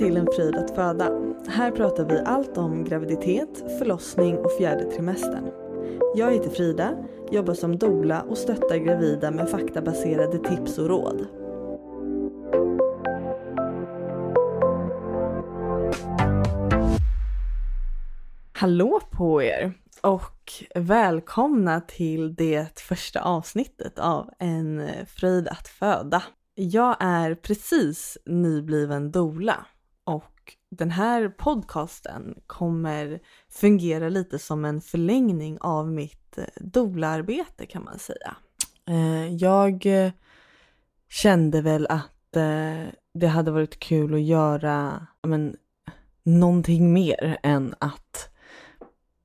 till En fröjd att föda. Här pratar vi allt om graviditet, förlossning och fjärde trimestern. Jag heter Frida, jobbar som doula och stöttar gravida med faktabaserade tips och råd. Hallå på er och välkomna till det första avsnittet av En fröjd att föda. Jag är precis nybliven dola den här podcasten kommer fungera lite som en förlängning av mitt eh, doula-arbete kan man säga. Eh, jag eh, kände väl att det hade varit kul att göra men, någonting mer än att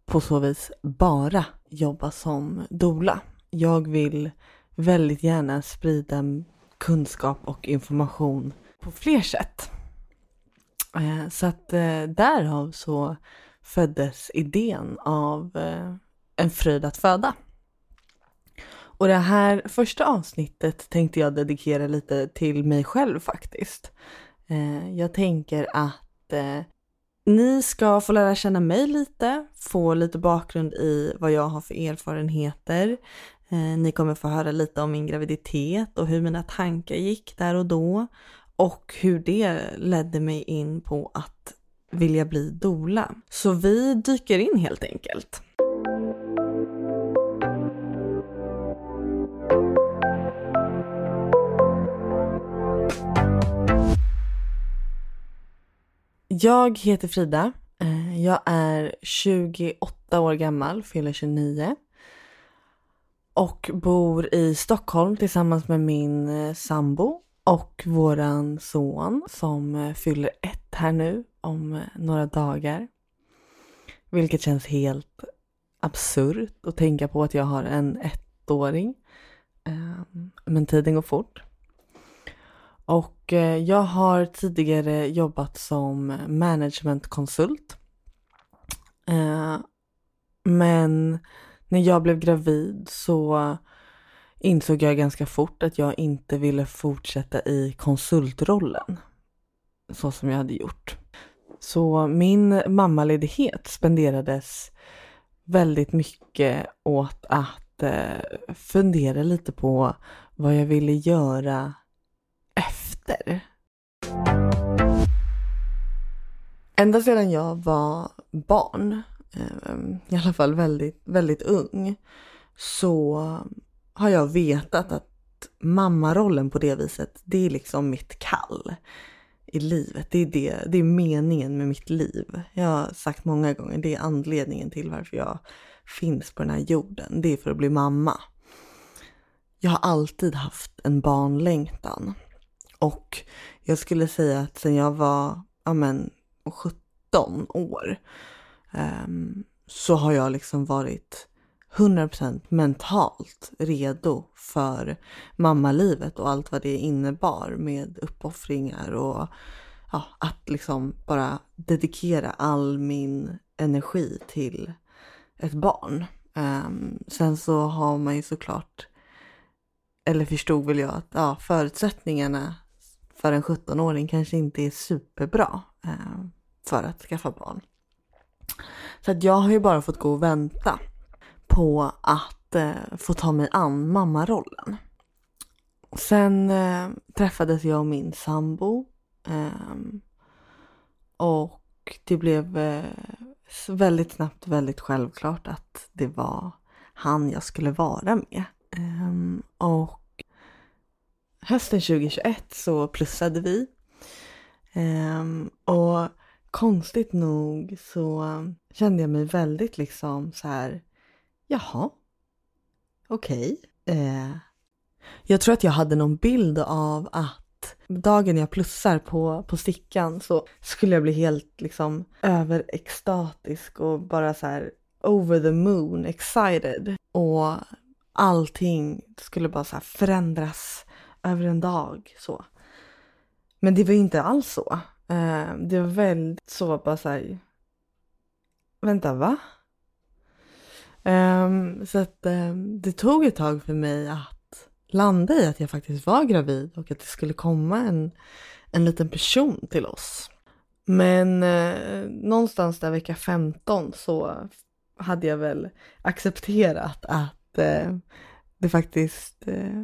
på så vis bara jobba som dola. Jag vill väldigt gärna sprida kunskap och information på fler sätt. Eh, så att eh, därav så föddes idén av eh, En fröjd att föda. Och det här första avsnittet tänkte jag dedikera lite till mig själv faktiskt. Jag tänker att ni ska få lära känna mig lite, få lite bakgrund i vad jag har för erfarenheter. Ni kommer få höra lite om min graviditet och hur mina tankar gick där och då och hur det ledde mig in på att vilja bli dola. Så vi dyker in helt enkelt. Jag heter Frida. Eh, jag är 28 år gammal, fyller 29 och bor i Stockholm tillsammans med min eh, sambo och våran son som eh, fyller ett här nu om eh, några dagar. Vilket känns helt absurt att tänka på att jag har en ettåring. Ehm, men tiden går fort. Och eh, jag har tidigare jobbat som managementkonsult. Ehm, men när jag blev gravid så insåg jag ganska fort att jag inte ville fortsätta i konsultrollen så som jag hade gjort. Så min mammaledighet spenderades väldigt mycket åt att eh, fundera lite på vad jag ville göra efter. Ända sedan jag var barn, eh, i alla fall väldigt, väldigt ung, så har jag vetat att mammarollen på det viset, det är liksom mitt kall i livet. Det är, det, det är meningen med mitt liv. Jag har sagt många gånger, det är anledningen till varför jag finns på den här jorden. Det är för att bli mamma. Jag har alltid haft en barnlängtan. Och jag skulle säga att sen jag var ja men, 17 år um, så har jag liksom varit 100% mentalt redo för mammalivet och allt vad det innebar med uppoffringar och ja, att liksom bara dedikera all min energi till ett barn. Um, sen så har man ju såklart, eller förstod väl jag att ja, förutsättningarna för en 17-åring kanske inte är superbra um, för att skaffa barn. Så att jag har ju bara fått gå och vänta på att eh, få ta mig an mammarollen. Sen eh, träffades jag och min sambo ehm, och det blev eh, väldigt snabbt väldigt självklart att det var han jag skulle vara med. Ehm, och hösten 2021 så plussade vi. Ehm, och konstigt nog så kände jag mig väldigt liksom så här, jaha, okej. Okay. Eh, jag tror att jag hade någon bild av att dagen jag plussar på, på stickan så skulle jag bli helt liksom överextatisk och bara så här over the moon excited. Och allting skulle bara så här förändras över en dag så. Men det var inte alls så. Eh, det var väldigt så bara så här. Vänta va? Um, så att um, det tog ett tag för mig att landa i att jag faktiskt var gravid och att det skulle komma en, en liten person till oss. Men uh, någonstans där vecka 15 så hade jag väl accepterat att uh, det faktiskt uh,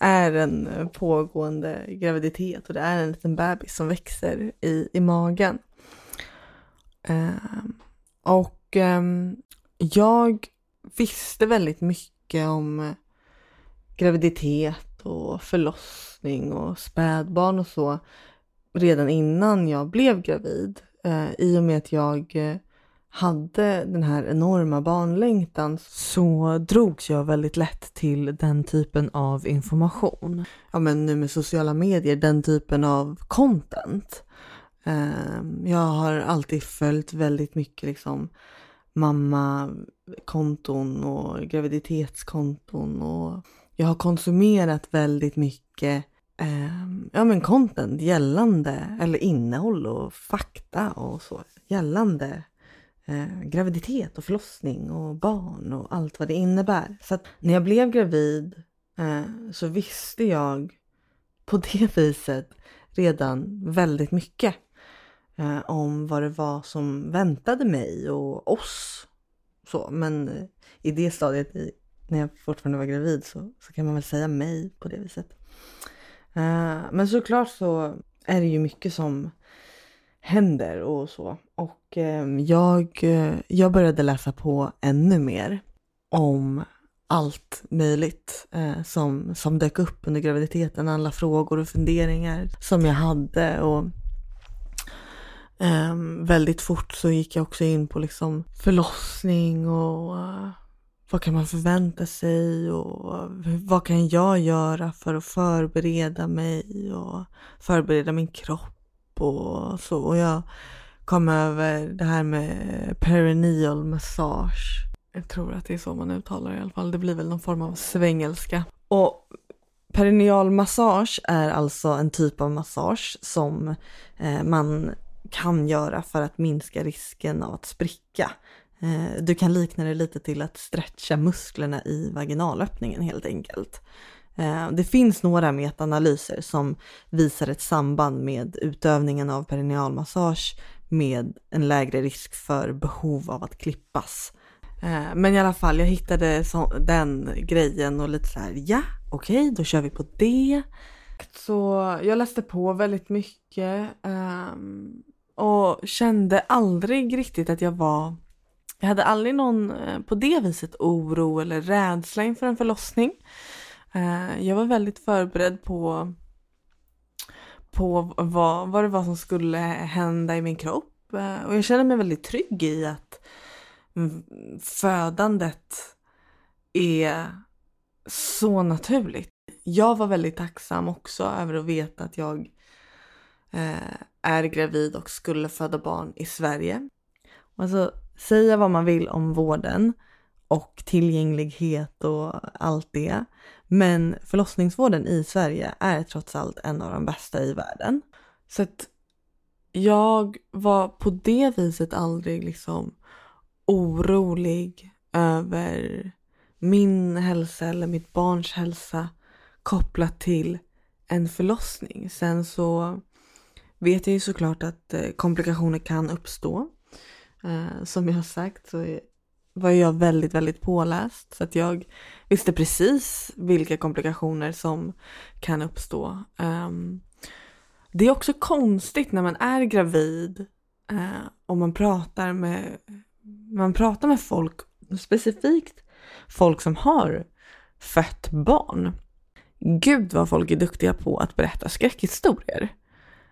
är en pågående graviditet och det är en liten bebis som växer i, i magen. Ehm, och jag visste väldigt mycket om eh, graviditet och förlossning och spädbarn och så redan innan jag blev gravid. Eh, I och med att jag eh, hade den här enorma barnlängtan så drogs jag väldigt lätt till den typen av information. Ja men nu med sociala medier, den typen av content. Ehm, jag har alltid följt väldigt mycket liksom mammakonton och graviditetskonton och jag har konsumerat väldigt mycket eh, ja, men content gällande, eller innehåll och fakta och så gällande eh, graviditet och förlossning och barn och allt vad det innebär. Så att när jag blev gravid eh, så visste jag på det viset redan väldigt mycket eh, om vad det var som väntade mig och oss. Så, men eh, i det stadiet, i, när jag fortfarande var gravid, så, så kan man väl säga mig på det viset. Eh, men såklart så är det ju mycket som händer och så. Och ehm, eh, jag, jag började läsa på ännu mer om allt möjligt eh, som, som dök upp under graviditeten. Alla frågor och funderingar som jag hade. Och eh, väldigt fort så gick jag också in på liksom förlossning och uh, vad kan man förvänta sig och eh, vad kan jag göra för att förbereda mig och förbereda min kropp och så. Och jag kom över det här med perineal massage. Jag tror att det är så man uttalar det i alla fall. Det blir väl någon form av svengelska. Och perineal massage är alltså en typ av massage som eh, man kan göra för att minska risken av att spricka eh, du kan likna det lite till att stretcha musklerna i vaginalöppningen helt enkelt. Eh, det finns några metaanalyser som visar ett samband med utövningen av perinealmassage med en lägre risk för behov av att klippas. Eh, men i alla fall, jag hittade den grejen och lite så här, ja, okej, okay, då kör vi på det. Så jag läste på väldigt mycket ehm, jag kände aldrig riktigt att jag var jag hade aldrig någon eh, på det viset oro eller rädsla inför en förlossning. Eh, jag var väldigt förberedd på, på vad, vad det var som skulle hända i min kropp eh, och jag kände mig väldigt trygg i att födandet är så naturligt. Jag var väldigt tacksam också över att veta att jag Eh, är gravid och skulle föda barn i Sverige. Alltså säga vad man vill om vården och tillgänglighet och allt det. Men förlossningsvården i Sverige är trots allt en av de bästa i världen. Så att jag var på det viset aldrig liksom orolig över min hälsa eller mitt barns hälsa kopplat till en förlossning. Sen så vet jag ju såklart att eh, komplikationer kan uppstå. Eh, som jag har sagt så var jag väldigt, väldigt påläst så att jag visste precis vilka komplikationer som kan uppstå. Ehm, det är också konstigt när man är gravid eh, och man pratar med, man pratar med folk, specifikt folk som har fött barn. Gud vad folk är duktiga på att berätta skräckhistorier.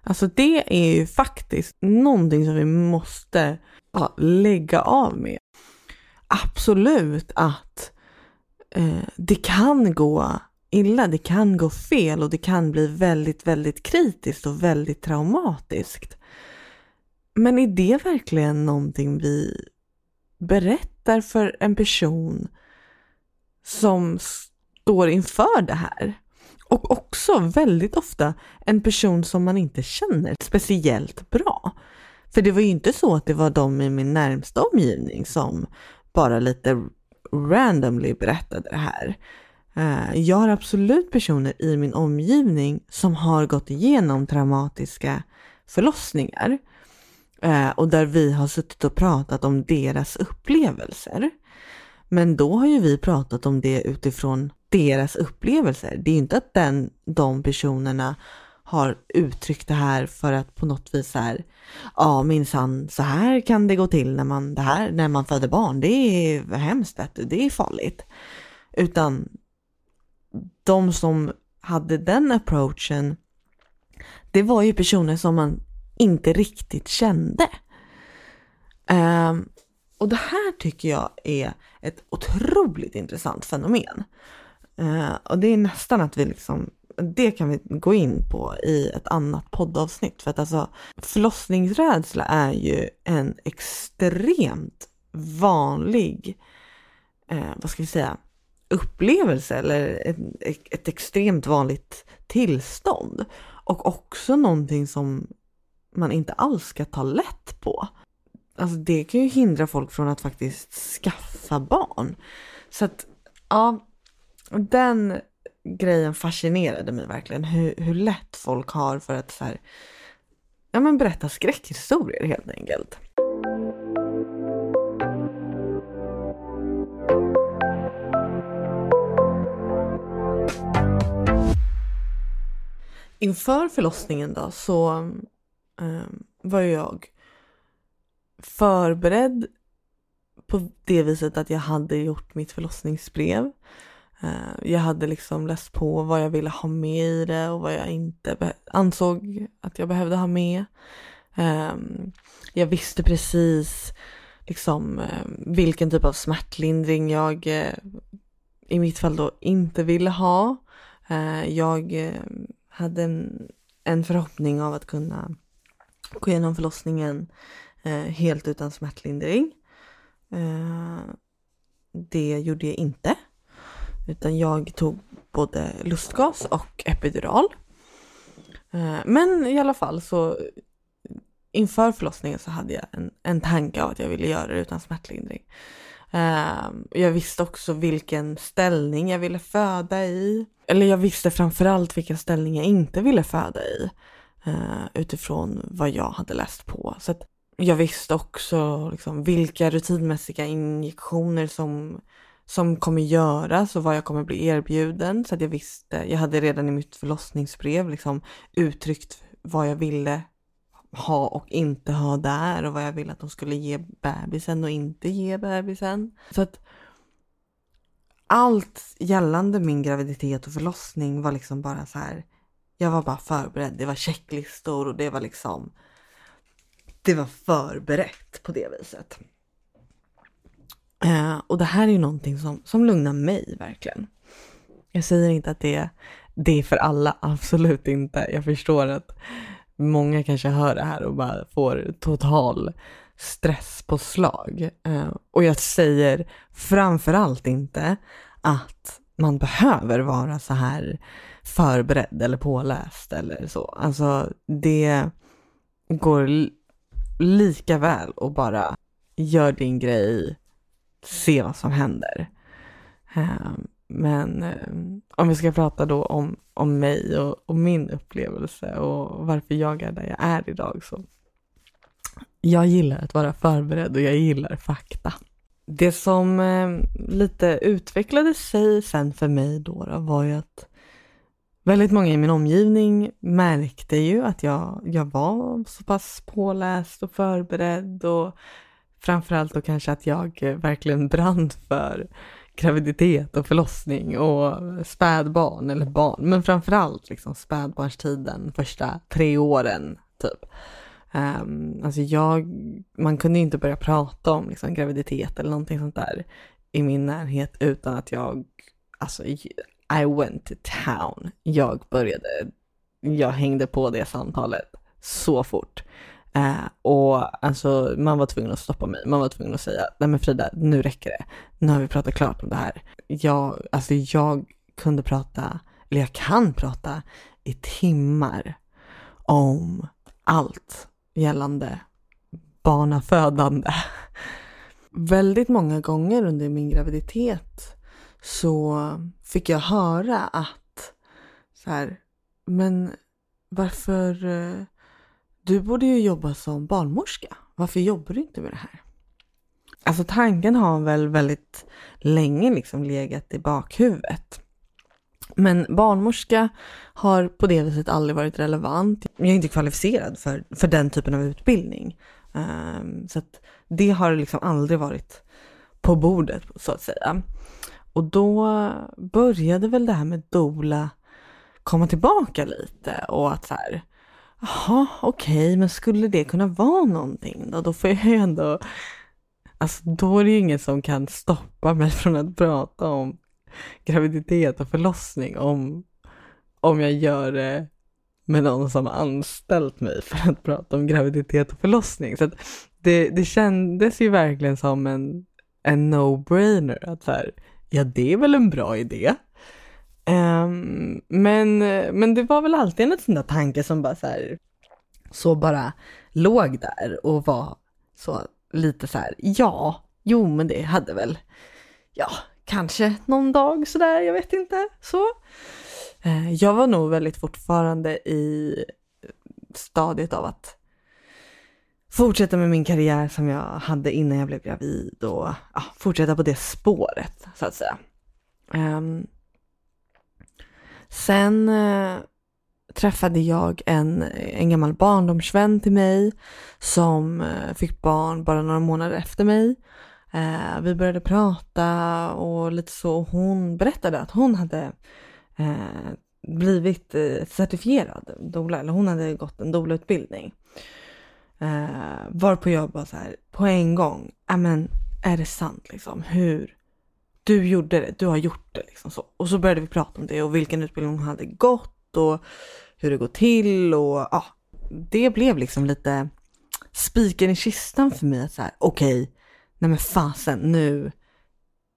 Alltså det är ju faktiskt någonting som vi måste ja, lägga av med. Absolut att eh, det kan gå illa, det kan gå fel och det kan bli väldigt, väldigt kritiskt och väldigt traumatiskt. Men är det verkligen någonting vi berättar för en person som står inför det här? Och också väldigt ofta en person som man inte känner speciellt bra. För det var ju inte så att det var de i min närmsta omgivning som bara lite randomly berättade det här. Eh, jag har absolut personer i min omgivning som har gått igenom traumatiska förlossningar. Eh, och där vi har suttit och pratat om deras upplevelser. Men då har ju vi pratat om det utifrån deras upplevelser. Det är ju inte att den, de personerna har uttryckt det här för att på något vis här, ja minsann, så här kan det gå till när man, det här, när man föder barn. Det är hemskt, det är farligt. Utan de som hade den approachen, det var ju personer som man inte riktigt kände. Um, och det här tycker jag är ett otroligt intressant fenomen. Eh, och det är nästan att vi liksom, det kan vi gå in på i ett annat poddavsnitt. För att alltså förlossningsrädsla är ju en extremt vanlig, eh, vad ska vi säga, upplevelse eller ett, ett extremt vanligt tillstånd. Och också någonting som man inte alls ska ta lätt på. Alltså det kan ju hindra folk från att faktiskt skaffa barn. Så att, ja, den grejen fascinerade mig verkligen. Hur, hur lätt folk har för att så här, ja men berätta skräckhistorier helt enkelt. Inför förlossningen då så um, var jag förberedd på det viset att jag hade gjort mitt förlossningsbrev. Eh, jag hade liksom läst på vad jag ville ha med i det och vad jag inte ansåg att jag behövde ha med. Ehm, jag visste precis liksom ehm, vilken typ av smärtlindring jag eh, i mitt fall då inte ville ha. Eh, jag hade en, en förhoppning av att kunna gå igenom förlossningen eh, Eh, helt utan smärtlindring. Eh, det gjorde jag inte. Utan jag tog både lustgas och epidural. Eh, men i alla fall så inför förlossningen så hade jag en, en tanke av att jag ville göra det utan smärtlindring. Eh, jag visste också vilken ställning jag ville föda i. Eller jag visste framförallt vilken ställning jag inte ville föda i utifrån vad jag hade läst på. Så att jag visste också liksom, vilka rutinmässiga injektioner som, som kommer göras och vad jag kommer bli erbjuden. Så att jag visste, jag hade redan i mitt förlossningsbrev liksom, uttryckt vad jag ville ha och inte ha där och vad jag ville att de skulle ge bebisen och inte ge bebisen. Så att allt gällande min graviditet och förlossning var liksom bara så här jag var bara förberedd. Det var checklistor och det var liksom. Det var förberett på det viset. Eh, och det här är ju någonting som, som lugnar mig verkligen. Jag säger inte att det, det är för alla, absolut inte. Jag förstår att många kanske hör det här och bara får total stresspåslag. Eh, och jag säger framförallt inte att man behöver vara så här förberedd eller påläst eller så. Alltså det går lika väl och bara gör din grej, se vad som händer. Ehm, men eh, om vi ska prata då om, om mig och, och, min upplevelse och varför jag är där jag är idag så jag gillar att vara förberedd och jag gillar fakta. Det som eh, lite utvecklade sig sen för mig då, då var ju att Väldigt många i min omgivning märkte ju att jag, jag var så pass påläst och förberedd och framförallt då kanske att jag verkligen brann för graviditet och förlossning och spädbarn eller barn, men framförallt liksom spädbarnstiden, första tre åren typ. Um, alltså jag, man kunde inte börja prata om liksom graviditet eller någonting sånt där i min närhet utan att jag, alltså i went to town. Jag började, jag hängde på det samtalet så fort. Uh, och alltså man var tvungen att stoppa mig. Man var tvungen att säga, nej men Frida, nu räcker det. Nu har vi pratat klart om det här. Jag, alltså jag kunde prata, eller jag kan prata i timmar om allt gällande barnafödande. Väldigt många gånger under min graviditet så fick jag höra att så här, men varför eh, du borde ju jobba som barnmorska. Varför jobbar du inte med det här? Alltså tanken har väl väldigt länge liksom legat i bakhuvudet. Men barnmorska har på det viset aldrig varit relevant. Jag är inte kvalificerad för, för den typen av utbildning. Um, så att det har liksom aldrig varit på bordet så att säga. Och då började väl det här med dola komma tillbaka lite och att så här, jaha okej, okay, men skulle det kunna vara någonting då? Då får jag ju ändå, alltså då är det ju ingen som kan stoppa mig från att prata om graviditet och förlossning om, om jag gör det med någon som har anställt mig för att prata om graviditet och förlossning. Så det, det kändes ju verkligen som en, en no-brainer att så här, ja det är väl en bra idé. Um, men, men det var väl alltid en sån där tanke som bara så här, så bara låg där och var så lite så här, ja, jo men det hade väl, ja, kanske någon dag sådär, jag vet inte, så. Uh, jag var nog väldigt fortfarande i stadiet av att fortsätta med min karriär som jag hade innan jag blev gravid och ja, fortsätta på det spåret så att säga. Um, sen uh, träffade jag en, en gammal barndomsvän till mig som uh, fick barn bara några månader efter mig. Uh, vi började prata och lite så. Hon berättade att hon hade blivit certifierad doula, eller hon hade gått en doula-utbildning. Eh, varpå jag bara så här på en gång, äh, men är det sant liksom? Hur? Du gjorde det, du har gjort det liksom så. Och så började vi prata om det och vilken utbildning hon hade gått och hur det går till och ja, det blev liksom lite spiken i kistan för mig att så här, okej, okay, nej men fasen nu,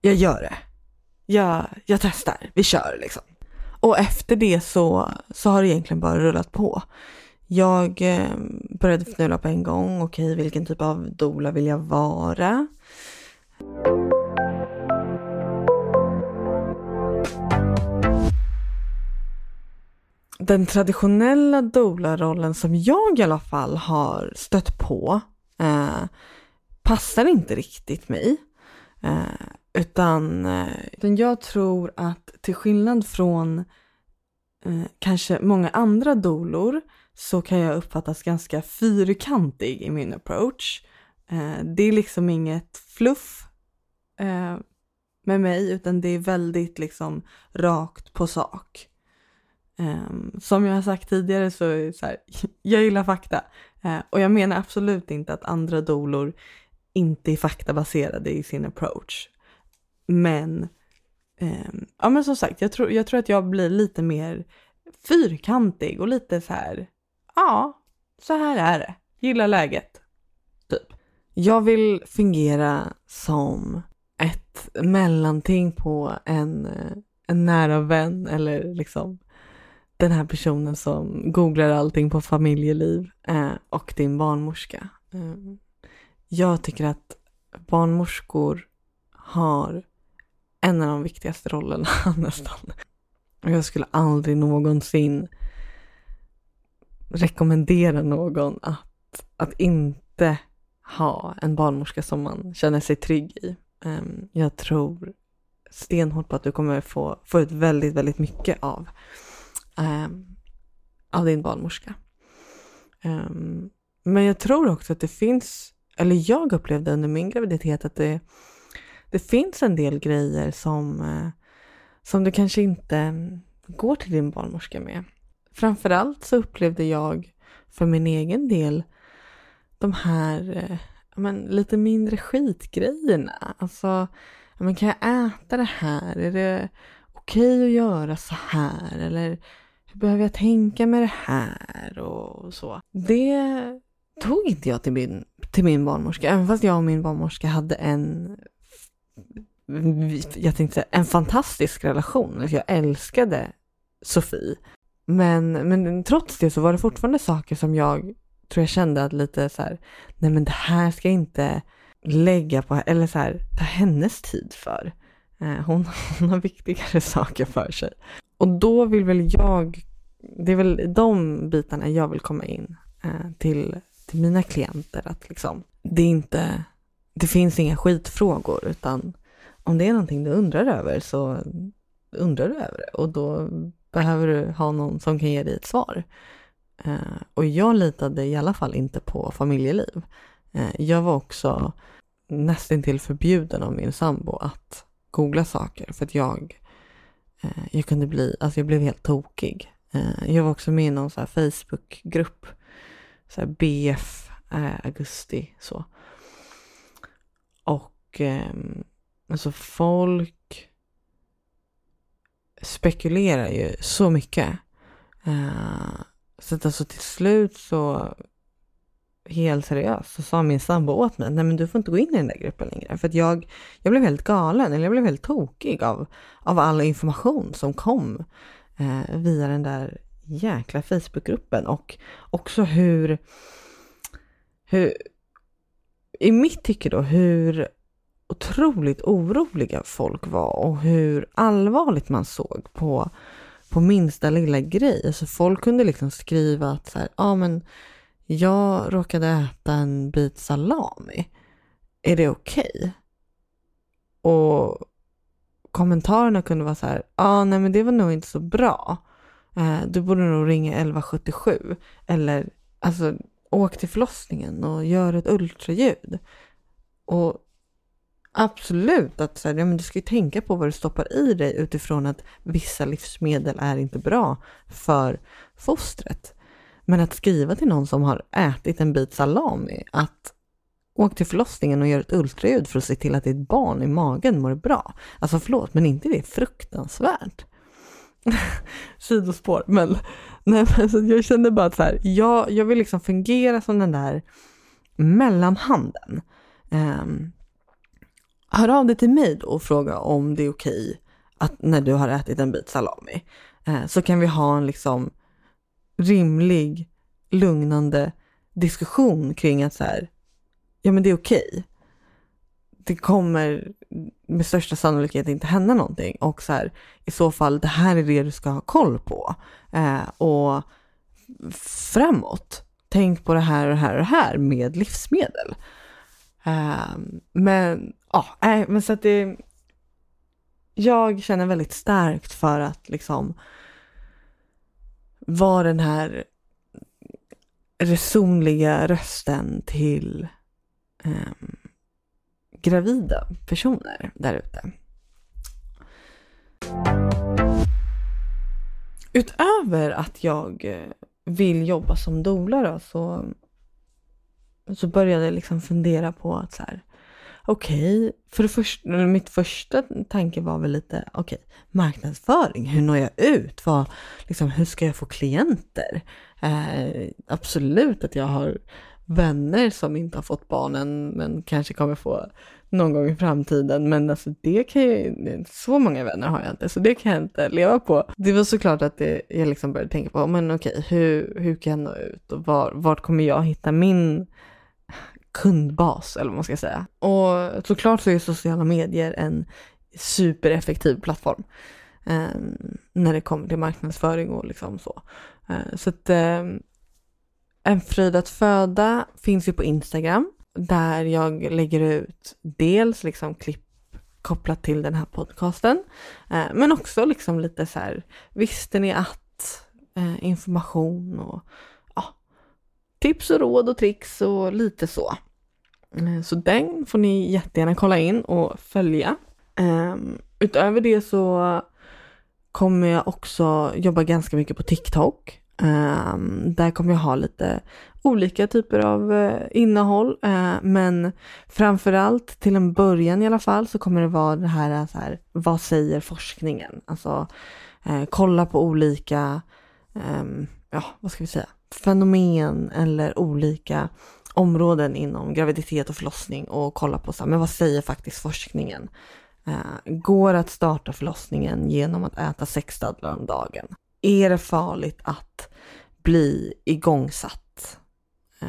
jag gör det. Jag, jag testar, vi kör liksom. Och efter det så, så har det egentligen bara rullat på. Jag eh, började fnula på en gång. Okej, vilken typ av dola vill jag vara? Den traditionella doula-rollen som jag i alla fall har stött på eh, passar inte riktigt mig. Eh, utan, eh, utan jag tror att till skillnad från eh, kanske många andra dolor så kan jag uppfattas ganska fyrkantig i min approach. Eh, det är liksom inget fluff eh, med mig utan det är väldigt liksom rakt på sak. Eh, som jag har sagt tidigare så är så här, jag gillar fakta eh, och jag menar absolut inte att andra dolor inte är faktabaserade i sin approach. Men, ehm, ja men som sagt, jag tror, jag tror att jag blir lite mer fyrkantig och lite så här ja, så här är det. Gilla läget. Typ. Jag vill fungera som ett mellanting på en, en nära vän eller liksom den här personen som googlar allting på familjeliv eh, och din barnmorska. Eh, jag tycker att barnmorskor har en av de viktigaste rollerna nästan. Och jag skulle aldrig någonsin rekommendera någon att, att inte ha en barnmorska som man känner sig trygg i. Ehm, jag tror stenhårt på att du kommer få, få ut väldigt, väldigt mycket av, ehm, av din barnmorska. Ehm, men jag tror också att det finns, eller jag upplevde under min graviditet att det, det finns en del grejer som, eh, som du kanske inte går till din barnmorska med. Framförallt så upplevde jag för min egen del de här eh, men, lite mindre skitgrejerna. Alltså, men, kan jag äta det här? Är det okej okay att göra så här? Eller hur behöver jag tänka med det här? Och så. Det tog inte jag till min, till min barnmorska, även fast jag och min barnmorska hade en jag tänkte säga, en fantastisk relation. Alltså, jag älskade Sofie. Men, men trots det så var det fortfarande saker som jag tror jag kände att lite så här, nej men det här ska jag inte lägga på, eller så här, ta hennes tid för. Eh, hon, hon har viktigare saker för sig. Och då vill väl jag, det är väl de bitarna jag vill komma in eh, till, till mina klienter att liksom, det är inte, det finns inga skitfrågor utan om det är någonting du undrar över så undrar du över det och då behöver du ha någon som kan ge dig ett svar. Eh, och jag litade i alla fall inte på familjeliv. Eh, jag var också nästintill förbjuden av min sambo att googla saker för att jag, eh, jag kunde bli, alltså jag blev helt tokig. Eh, jag var också med i någon så här Facebookgrupp, så här BF eh, augusti så. Och eh, alltså folk spekulerar ju så mycket. Uh, så att alltså till slut så helt seriöst så sa min sambo åt mig, nej men du får inte gå in i den där gruppen längre. För att jag, jag blev helt galen, eller jag blev helt tokig av, av all information som kom eh, via den där jäkla Facebookgruppen. Och också hur, hur, i mitt tycke då, hur otroligt oroliga folk var och hur allvarligt man såg på, på minsta lilla grej. Alltså folk kunde liksom skriva att så här, ja men jag råkade äta en bit salami. Är det okej? Okay? Och kommentarerna kunde vara så här, ja ah, nej men det var nog inte så bra. Eh, du borde nog ringa 1177 eller alltså åk till förlossningen och gör ett ultraljud. Och absolut att så här, ja, men du ska ju tänka på vad du stoppar i dig utifrån att vissa livsmedel är inte bra för fostret. Men att skriva till någon som har ätit en bit salami att åk till förlossningen och gör ett ultraljud för att se till att ditt barn i magen mår bra. Alltså förlåt, men inte det är fruktansvärt. Sidospår, men, nej, men så jag kände bara att så här, jag, jag vill liksom fungera som den där mellanhanden. Um, hör av dig till mig då och fråga om det är okej att när du har ätit en bit salami eh, så kan vi ha en liksom rimlig, lugnande diskussion kring att så här, ja men det är okej. Det kommer med största sannolikhet inte hända någonting och så här, i så fall det här är det du ska ha koll på. Eh, och framåt, tänk på det här och det här och det här med livsmedel. Eh, men ja, äh, men så att det, jag känner väldigt starkt för att liksom vara den här resonliga rösten till um, gravida personer där ute. Utöver att jag vill jobba som doula då, så, så började jag liksom fundera på att så här, okej, okay, för det första, mitt första tanke var väl lite, okej, okay, marknadsföring, hur når jag ut? Vad, liksom, hur ska jag få klienter? Eh, absolut att jag har vänner som inte har fått barnen men kanske kommer få någon gång i framtiden. Men alltså det kan ju, så många vänner har jag inte så det kan jag inte leva på. Det var såklart att det, jag liksom började tänka på, men okej, hur, hur kan jag nå ut och var, vart kommer jag hitta min kundbas eller vad man ska säga. Och såklart så är sociala medier en supereffektiv plattform eh, när det kommer till marknadsföring och liksom så. Eh, så att eh, En fröjd att föda finns ju på Instagram där jag lägger ut dels liksom klipp kopplat till den här podcasten, eh, men också liksom lite så här, visste ni att eh, information och tips och råd och tricks och lite så. Eh, så den får ni jättegärna kolla in och följa. Ehm, utöver det så kommer jag också jobba ganska mycket på TikTok. Ehm, där kommer jag ha lite olika typer av eh, innehåll. Eh, men framförallt till en början i alla fall så kommer det vara det här, så här vad säger forskningen? Alltså kolla på olika, ehm, ja vad ska vi säga, fenomen eller olika områden inom graviditet och förlossning och kolla på så här, men vad säger faktiskt forskningen? Eh, går att starta förlossningen genom att äta sex dadlar om dagen? Är det farligt att bli igångsatt? Eh,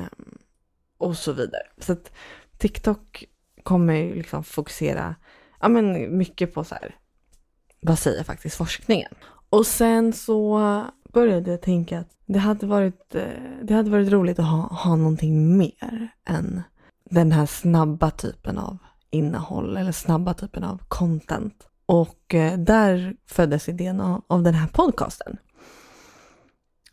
och så vidare. Så att TikTok kommer ju liksom fokusera ja, men mycket på så här, vad säger faktiskt forskningen? Och sen så började jag tänka att det hade varit, eh, det hade varit roligt att ha, ha någonting mer än den här snabba typen av innehåll eller snabba typen av content. Och eh, där föddes idén av, av den här podcasten.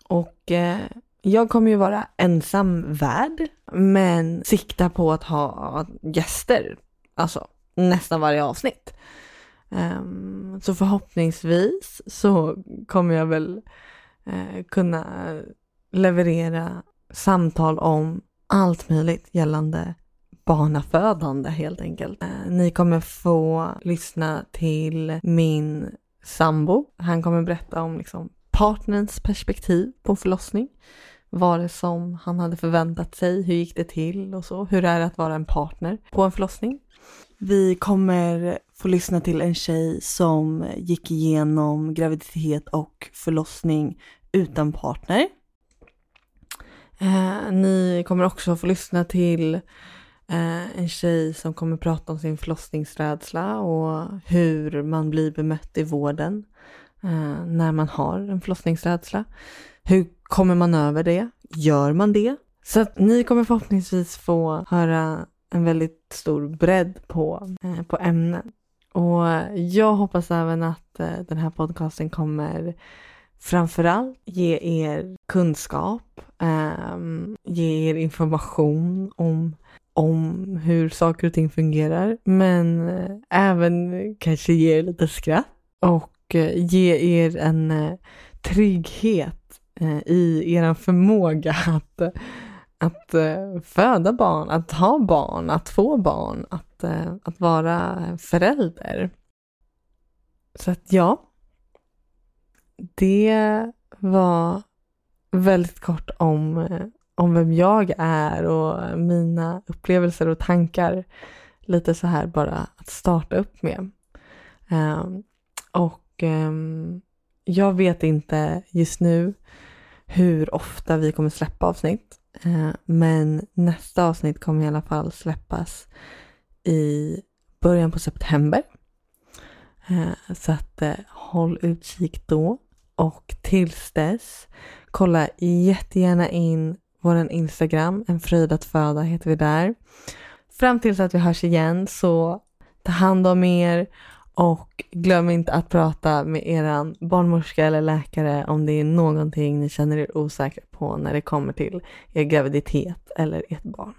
Och eh, jag kommer ju vara ensam värd, men sikta på att ha gäster, alltså nästan varje avsnitt. Um, så förhoppningsvis så kommer jag väl eh, kunna leverera samtal om allt möjligt gällande barnafödande helt enkelt. Eh, ni kommer få lyssna till min sambo. Han kommer berätta om liksom partnerns perspektiv på förlossning. Vad det som han hade förväntat sig? Hur gick det till och så? Hur är det att vara en partner på en förlossning? Vi kommer få lyssna till en tjej som gick igenom graviditet och förlossning utan partner. Eh, ni kommer också få lyssna till eh, en tjej som kommer prata om sin förlossningsrädsla och hur man blir bemött i vården eh, när man har en förlossningsrädsla. Hur kommer man över det? Gör man det? Så att ni kommer förhoppningsvis få höra en väldigt stor bredd på, eh, på ämnen. Och jag hoppas även att eh, den här podcasten kommer framförallt ge er kunskap, eh, ge er information om, om hur saker och ting fungerar, men eh, även kanske ge er lite skratt och eh, ge er en eh, trygghet i er förmåga att att föda barn, att ha barn, att få barn, att, att vara förälder. Så att ja, det var väldigt kort om, om vem jag är och mina upplevelser och tankar. Lite så här bara att starta upp med. Um, och um, jag vet inte just nu hur ofta vi kommer släppa avsnitt. Ehm, men nästa avsnitt kommer i alla fall släppas i början på september. Så att eh, håll utkik då. Och tills dess, kolla jättegärna in vår Instagram, en fröjd att föda heter vi där. Fram tills att vi hörs igen så ta hand om er och glöm inte att prata med er barnmorska eller läkare om det är någonting ni känner er osäkra på när det kommer till er graviditet eller ert barn.